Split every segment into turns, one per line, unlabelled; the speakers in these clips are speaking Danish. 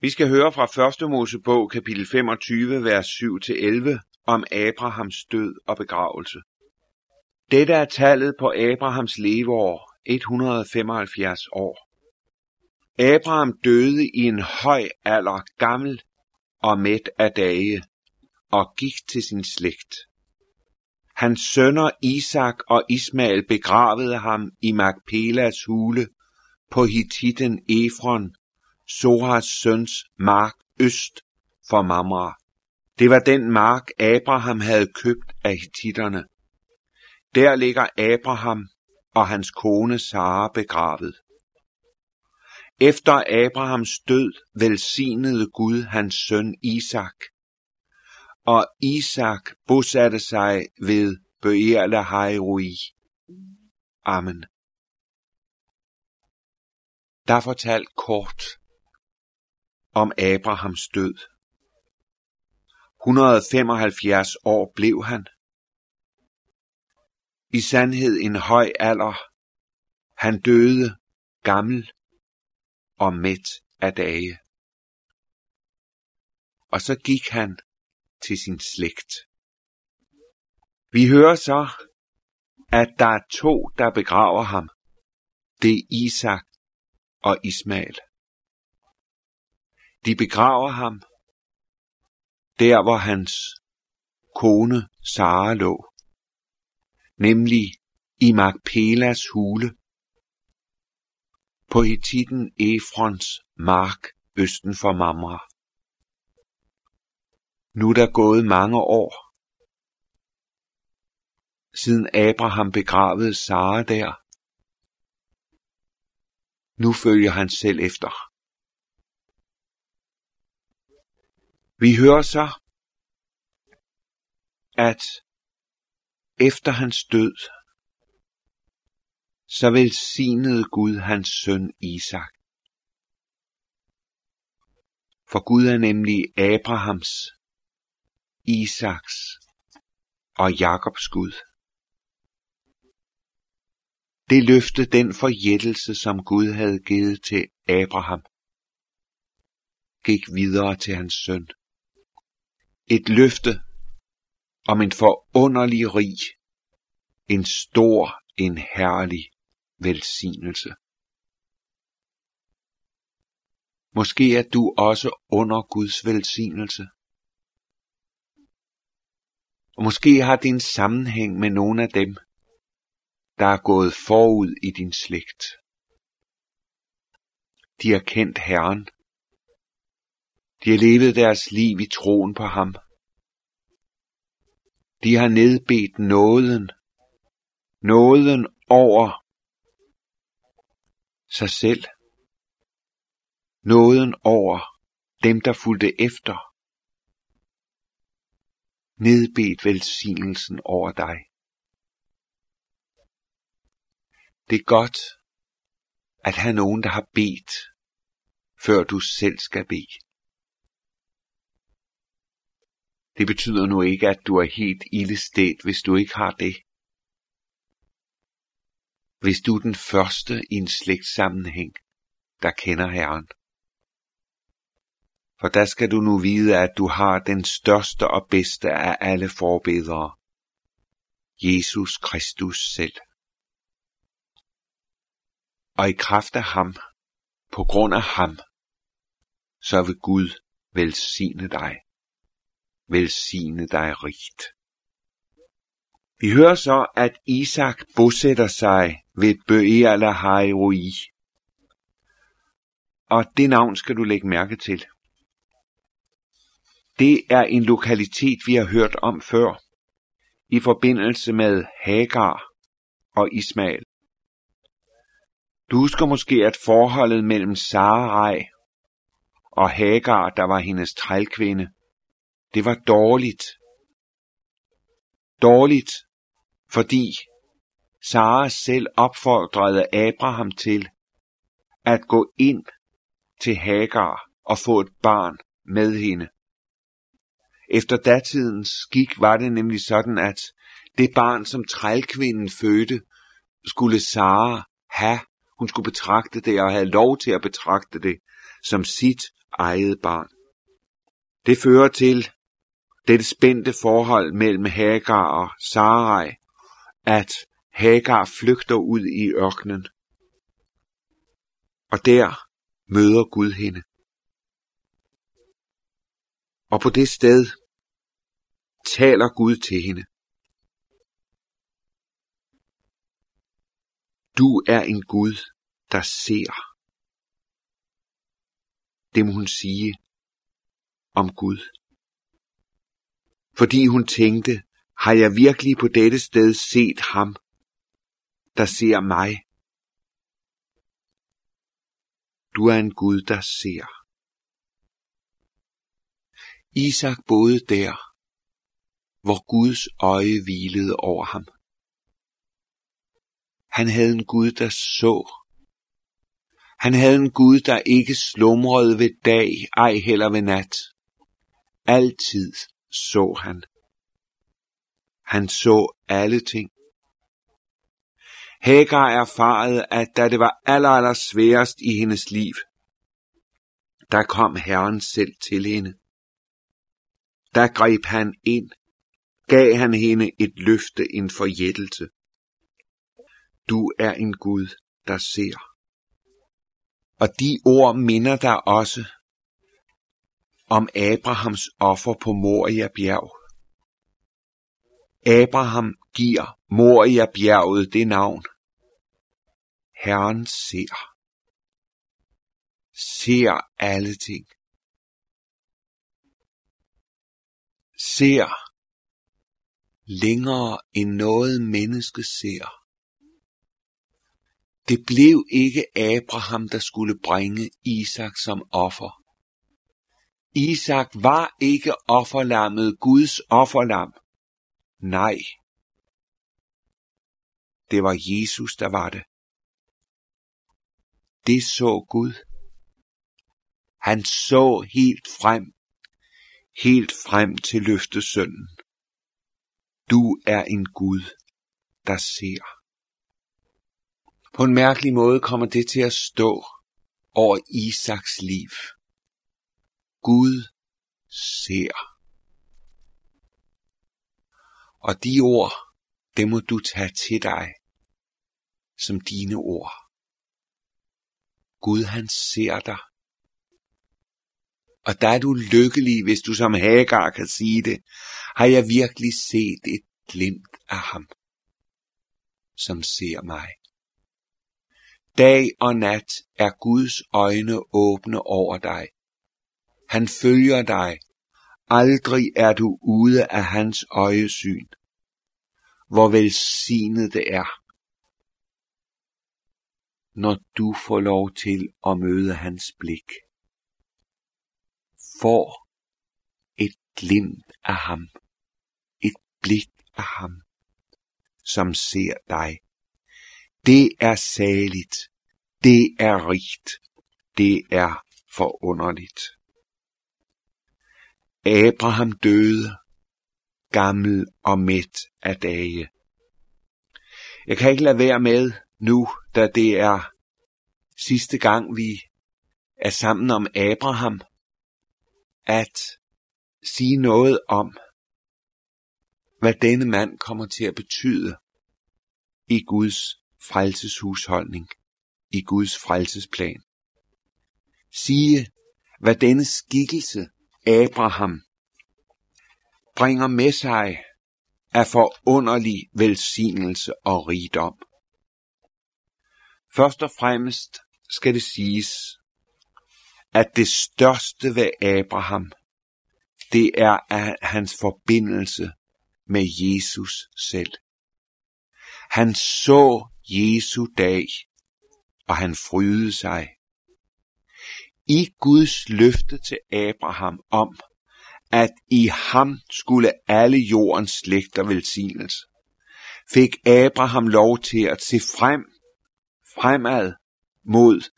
Vi skal høre fra 1. Mosebog kapitel 25, vers 7-11 om Abrahams død og begravelse. Dette er tallet på Abrahams leveår, 175 år. Abraham døde i en høj alder, gammel og mæt af dage, og gik til sin slægt. Hans sønner Isak og Ismael begravede ham i Magpelas hule på Hittiten Efron, Soras søns mark øst for Mamre. Det var den mark, Abraham havde købt af hititterne. Der ligger Abraham og hans kone Sara begravet. Efter Abrahams død velsignede Gud hans søn Isak, og Isak bosatte sig ved Bøerle Hairoi. Amen. Der fortalt kort om Abrahams død. 175 år blev han. I sandhed en høj alder. Han døde gammel og mæt af dage. Og så gik han til sin slægt. Vi hører så, at der er to, der begraver ham. Det er Isak og Ismael. De begraver ham der, hvor hans kone Sara lå, nemlig i Magpelas hule på Hittiten Efrons mark østen for Mamre. Nu er der gået mange år, siden Abraham begravede Sara der. Nu følger han selv efter. Vi hører så, at efter hans død, så velsignede Gud hans søn Isak. For Gud er nemlig Abrahams, Isaks og Jakobs Gud. Det løfte den forjættelse, som Gud havde givet til Abraham, gik videre til hans søn. Et løfte om en forunderlig rig, en stor, en herlig velsignelse. Måske er du også under Guds velsignelse. Og måske har din sammenhæng med nogle af dem, der er gået forud i din slægt. De har kendt Herren. De har levet deres liv i troen på ham. De har nedbedt nåden, nåden over sig selv, nåden over dem, der fulgte efter, nedbedt velsignelsen over dig. Det er godt at have nogen, der har bedt, før du selv skal bede. Det betyder nu ikke, at du er helt ildestet, hvis du ikke har det. Hvis du er den første i en slægtssammenhæng, der kender Herren. For der skal du nu vide, at du har den største og bedste af alle forbedere. Jesus Kristus selv. Og i kraft af ham, på grund af ham, så vil Gud velsigne dig velsigne dig rigt. Vi hører så, at Isak bosætter sig ved Bøela Hairoi. Og det navn skal du lægge mærke til. Det er en lokalitet, vi har hørt om før, i forbindelse med Hagar og Ismael. Du husker måske, at forholdet mellem Sarai og Hagar, der var hendes trælkvinde, det var dårligt. Dårligt, fordi Sara selv opfordrede Abraham til at gå ind til Hagar og få et barn med hende. Efter datidens skik var det nemlig sådan, at det barn, som trælkvinden fødte, skulle Sara have. Hun skulle betragte det og have lov til at betragte det som sit eget barn. Det fører til dette spændte forhold mellem Hagar og Sarai, at Hagar flygter ud i ørkenen. Og der møder Gud hende. Og på det sted taler Gud til hende. Du er en Gud, der ser. Det må hun sige om Gud. Fordi hun tænkte, har jeg virkelig på dette sted set ham, der ser mig? Du er en Gud, der ser. Isak boede der, hvor Guds øje hvilede over ham. Han havde en Gud, der så. Han havde en Gud, der ikke slumrede ved dag, ej heller ved nat. Altid så han. Han så alle ting. Hagar erfarede, at da det var aller, aller sværest i hendes liv, der kom Herren selv til hende. Der greb han ind, gav han hende et løfte, en forjættelse. Du er en Gud, der ser. Og de ord minder dig også om Abrahams offer på Moria bjerg. Abraham giver Moria bjerget det navn. Herren ser. Ser alle ting. Ser længere end noget menneske ser. Det blev ikke Abraham, der skulle bringe Isak som offer. Isak var ikke offerlammet, Guds offerlam. Nej, det var Jesus, der var det. Det så Gud. Han så helt frem, helt frem til løftesønnen. Du er en Gud, der ser. På en mærkelig måde kommer det til at stå over Isaks liv. Gud ser. Og de ord, det må du tage til dig som dine ord. Gud han ser dig. Og der er du lykkelig, hvis du som Hagar kan sige det. Har jeg virkelig set et glimt af ham, som ser mig. Dag og nat er Guds øjne åbne over dig. Han følger dig. Aldrig er du ude af hans øjesyn. Hvor velsignet det er, når du får lov til at møde hans blik. Får et glimt af ham. Et blik af ham, som ser dig. Det er saligt. Det er rigt. Det er forunderligt. Abraham døde, gammel og mæt af dage. Jeg kan ikke lade være med nu, da det er sidste gang, vi er sammen om Abraham, at sige noget om, hvad denne mand kommer til at betyde i Guds frelseshusholdning, i Guds frelsesplan. Sige, hvad denne skikkelse Abraham bringer med sig af forunderlig velsignelse og rigdom. Først og fremmest skal det siges, at det største ved Abraham, det er hans forbindelse med Jesus selv. Han så Jesu dag, og han frydede sig. I Guds løfte til Abraham om, at i ham skulle alle jordens slægter velsignes, fik Abraham lov til at se frem, fremad mod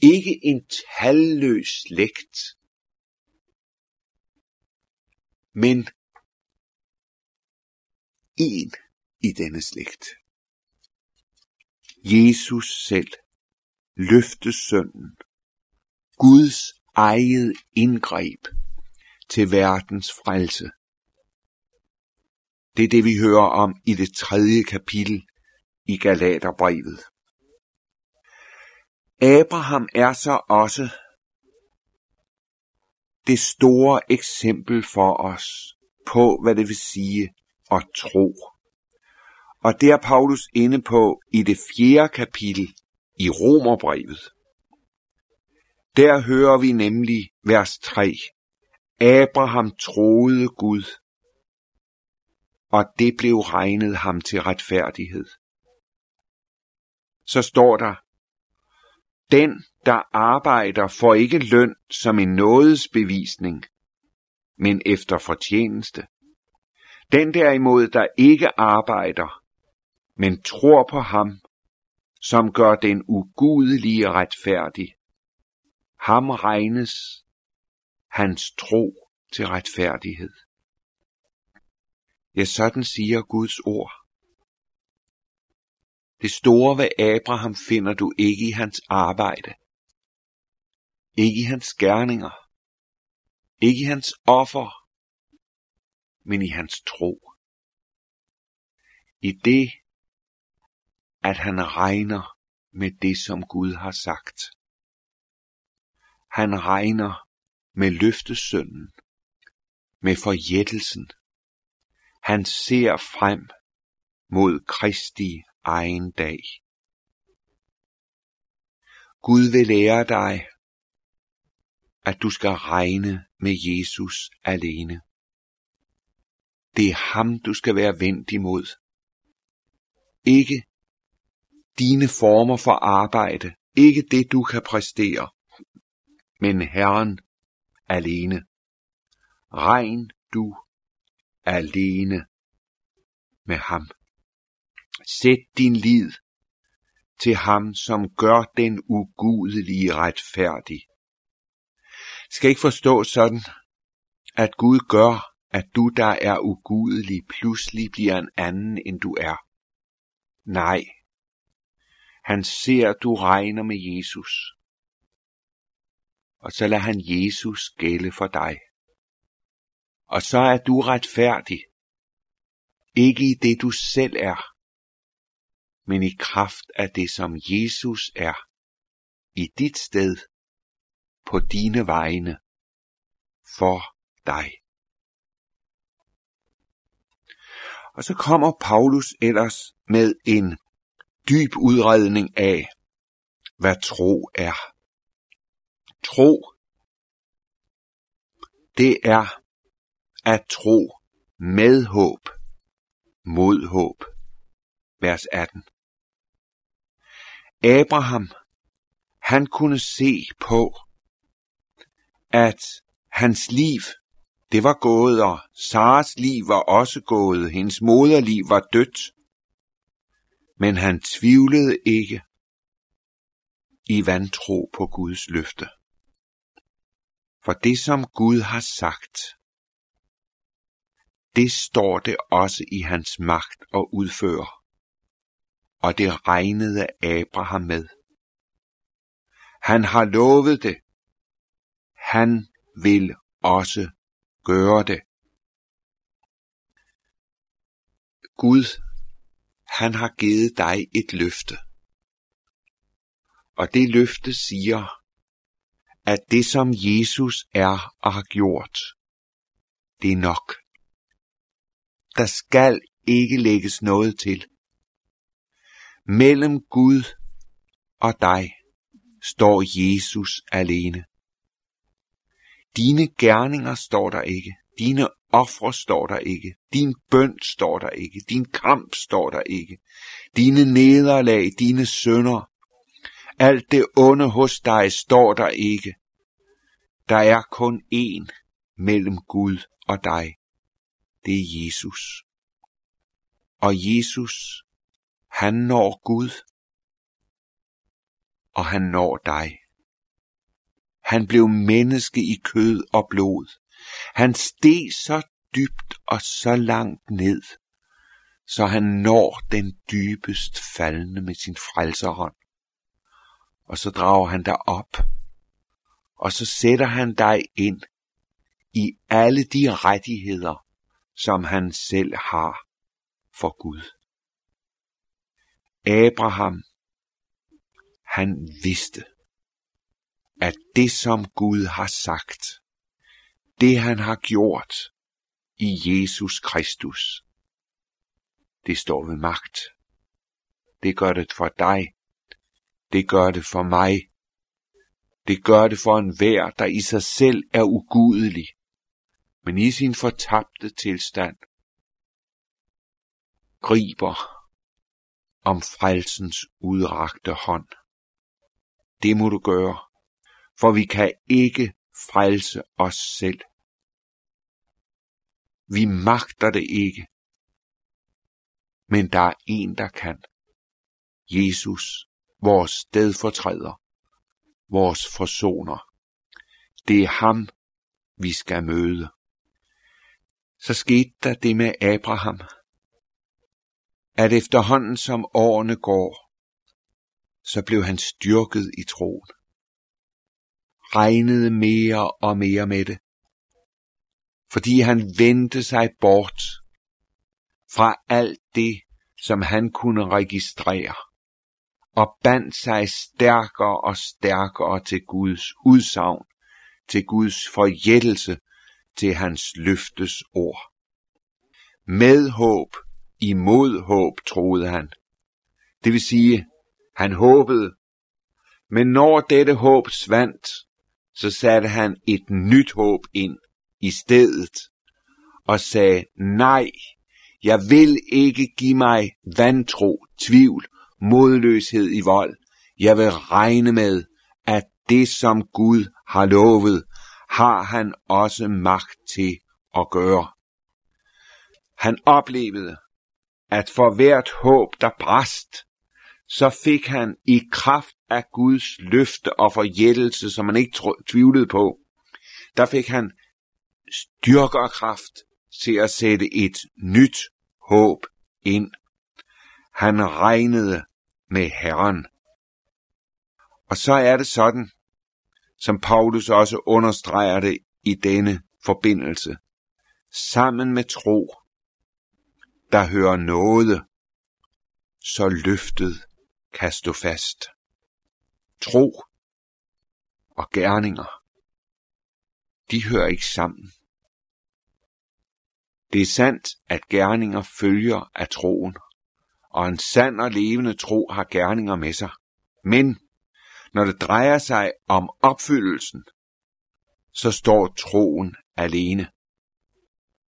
ikke en talløs slægt, men en i denne slægt. Jesus selv, løftesønnen, Guds eget indgreb til verdens frelse. Det er det, vi hører om i det tredje kapitel i Galaterbrevet. Abraham er så også det store eksempel for os på, hvad det vil sige at tro. Og det er Paulus inde på i det fjerde kapitel i Romerbrevet. Der hører vi nemlig vers 3. Abraham troede Gud, og det blev regnet ham til retfærdighed. Så står der, den, der arbejder, får ikke løn som en nådesbevisning, men efter fortjeneste. Den derimod, der ikke arbejder, men tror på ham, som gør den ugudelige retfærdig. Ham regnes hans tro til retfærdighed. Ja, sådan siger Guds ord. Det store ved Abraham finder du ikke i hans arbejde, ikke i hans gerninger, ikke i hans offer, men i hans tro. I det, at han regner med det, som Gud har sagt. Han regner med løftesønnen, med forjættelsen. Han ser frem mod Kristi egen dag. Gud vil lære dig, at du skal regne med Jesus alene. Det er ham, du skal være vendt imod. Ikke dine former for arbejde, ikke det du kan præstere, men Herren alene. Regn du alene med ham. Sæt din lid til ham, som gør den ugudelige retfærdig. Skal ikke forstå sådan, at Gud gør, at du, der er ugudelig, pludselig bliver en anden, end du er. Nej. Han ser, du regner med Jesus. Og så lader han Jesus gælde for dig. Og så er du retfærdig. Ikke i det, du selv er, men i kraft af det, som Jesus er, i dit sted, på dine vegne, for dig. Og så kommer Paulus ellers med en dyb udredning af, hvad tro er. Tro, det er at tro med håb, mod håb. Vers 18. Abraham, han kunne se på, at hans liv, det var gået, og Saras liv var også gået, hendes moderliv var dødt. Men han tvivlede ikke i vantro på Guds løfte. For det, som Gud har sagt, det står det også i hans magt at udføre og det regnede Abraham med. Han har lovet det. Han vil også gøre det. Gud, han har givet dig et løfte. Og det løfte siger, at det som Jesus er og har gjort, det er nok. Der skal ikke lægges noget til. Mellem Gud og dig står Jesus alene. Dine gerninger står der ikke. Dine ofre står der ikke. Din bøn står der ikke. Din kamp står der ikke. Dine nederlag, dine sønder, alt det onde hos dig står der ikke. Der er kun én mellem Gud og dig. Det er Jesus. Og Jesus han når Gud, og han når dig. Han blev menneske i kød og blod. Han steg så dybt og så langt ned, så han når den dybest faldende med sin frelserhånd. Og så drager han dig op og så sætter han dig ind i alle de rettigheder, som han selv har for Gud. Abraham, han vidste, at det som Gud har sagt, det han har gjort i Jesus Kristus, det står ved magt. Det gør det for dig. Det gør det for mig. Det gør det for enhver, der i sig selv er ugudelig, men i sin fortabte tilstand griber om frelsens udrakte hånd. Det må du gøre, for vi kan ikke frelse os selv. Vi magter det ikke. Men der er en, der kan. Jesus, vores stedfortræder, vores forsoner. Det er ham, vi skal møde. Så skete der det med Abraham, at efterhånden som årene går, så blev han styrket i troen. Regnede mere og mere med det, fordi han vendte sig bort fra alt det, som han kunne registrere, og bandt sig stærkere og stærkere til Guds udsagn, til Guds forjættelse, til hans løftes ord. Med håb, imod håb, troede han. Det vil sige, han håbede, men når dette håb svandt, så satte han et nyt håb ind i stedet og sagde, nej, jeg vil ikke give mig vantro, tvivl, modløshed i vold. Jeg vil regne med, at det som Gud har lovet, har han også magt til at gøre. Han oplevede, at for hvert håb, der brast, så fik han i kraft af Guds løfte og forjættelse, som man ikke tvivlede på, der fik han styrke og kraft til at sætte et nyt håb ind. Han regnede med Herren. Og så er det sådan, som Paulus også understreger det i denne forbindelse. Sammen med tro, der hører noget, så løftet kan stå fast. Tro og gerninger, de hører ikke sammen. Det er sandt, at gerninger følger af troen, og en sand og levende tro har gerninger med sig. Men når det drejer sig om opfyldelsen, så står troen alene.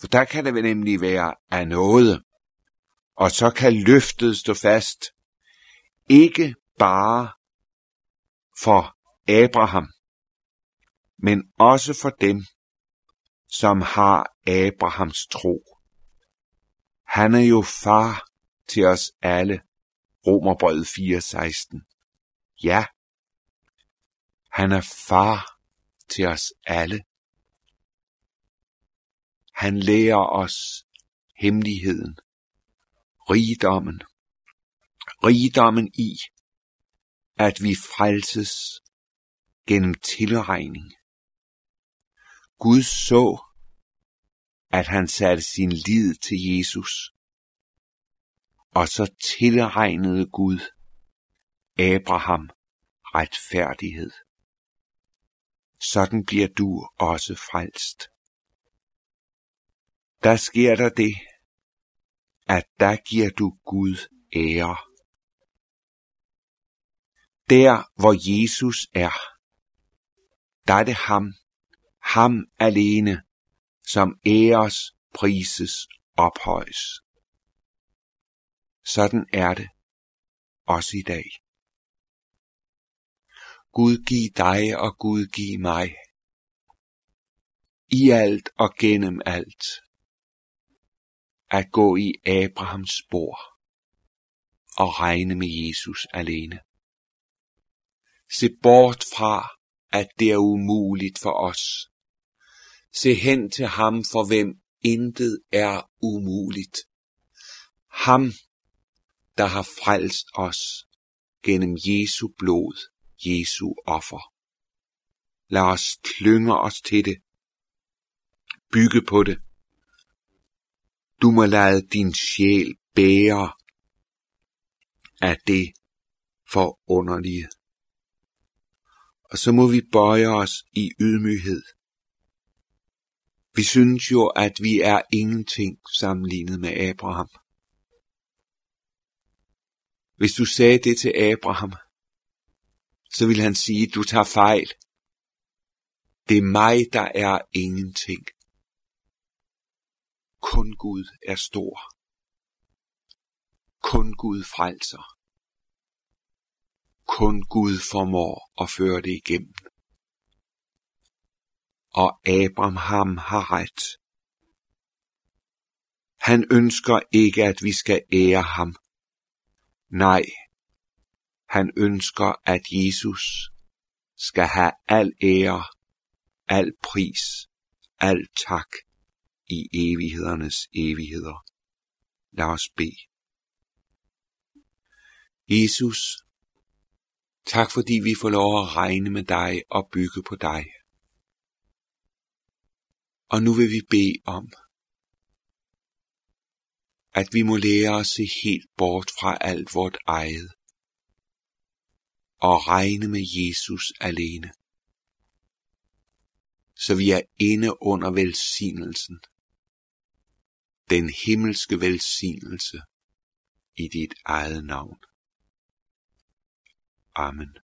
For der kan det nemlig være af noget, og så kan løftet stå fast, ikke bare for Abraham, men også for dem, som har Abrahams tro. Han er jo far til os alle. Romerbrevet 4:16. Ja, han er far til os alle. Han lærer os hemmeligheden, rigdommen, rigdommen i, at vi frelses gennem tilregning. Gud så, at han satte sin lid til Jesus. Og så tilregnede Gud Abraham retfærdighed. Sådan bliver du også frelst. Der sker der det, at der giver du Gud ære. Der, hvor Jesus er, der er det ham, ham alene, som æres, prises, ophøjes. Sådan er det også i dag. Gud giv dig og Gud giv mig. I alt og gennem alt. At gå i Abrahams spor og regne med Jesus alene. Se bort fra, at det er umuligt for os. Se hen til ham, for hvem intet er umuligt. Ham, der har frelst os gennem Jesu blod, Jesu offer. Lad os klynge os til det. Bygge på det. Du må lade din sjæl bære af det forunderlige. Og så må vi bøje os i ydmyghed. Vi synes jo, at vi er ingenting sammenlignet med Abraham. Hvis du sagde det til Abraham, så vil han sige, du tager fejl. Det er mig, der er ingenting. Kun Gud er stor. Kun Gud frelser. Kun Gud formår at føre det igennem. Og Abraham har ret. Han ønsker ikke, at vi skal ære ham. Nej, han ønsker, at Jesus skal have al ære, al pris, al tak i evighedernes evigheder. Lad os bede. Jesus, tak fordi vi får lov at regne med dig og bygge på dig. Og nu vil vi bede om, at vi må lære at se helt bort fra alt vort eget og regne med Jesus alene. Så vi er inde under velsignelsen, den himmelske velsignelse i dit eget navn. Amen.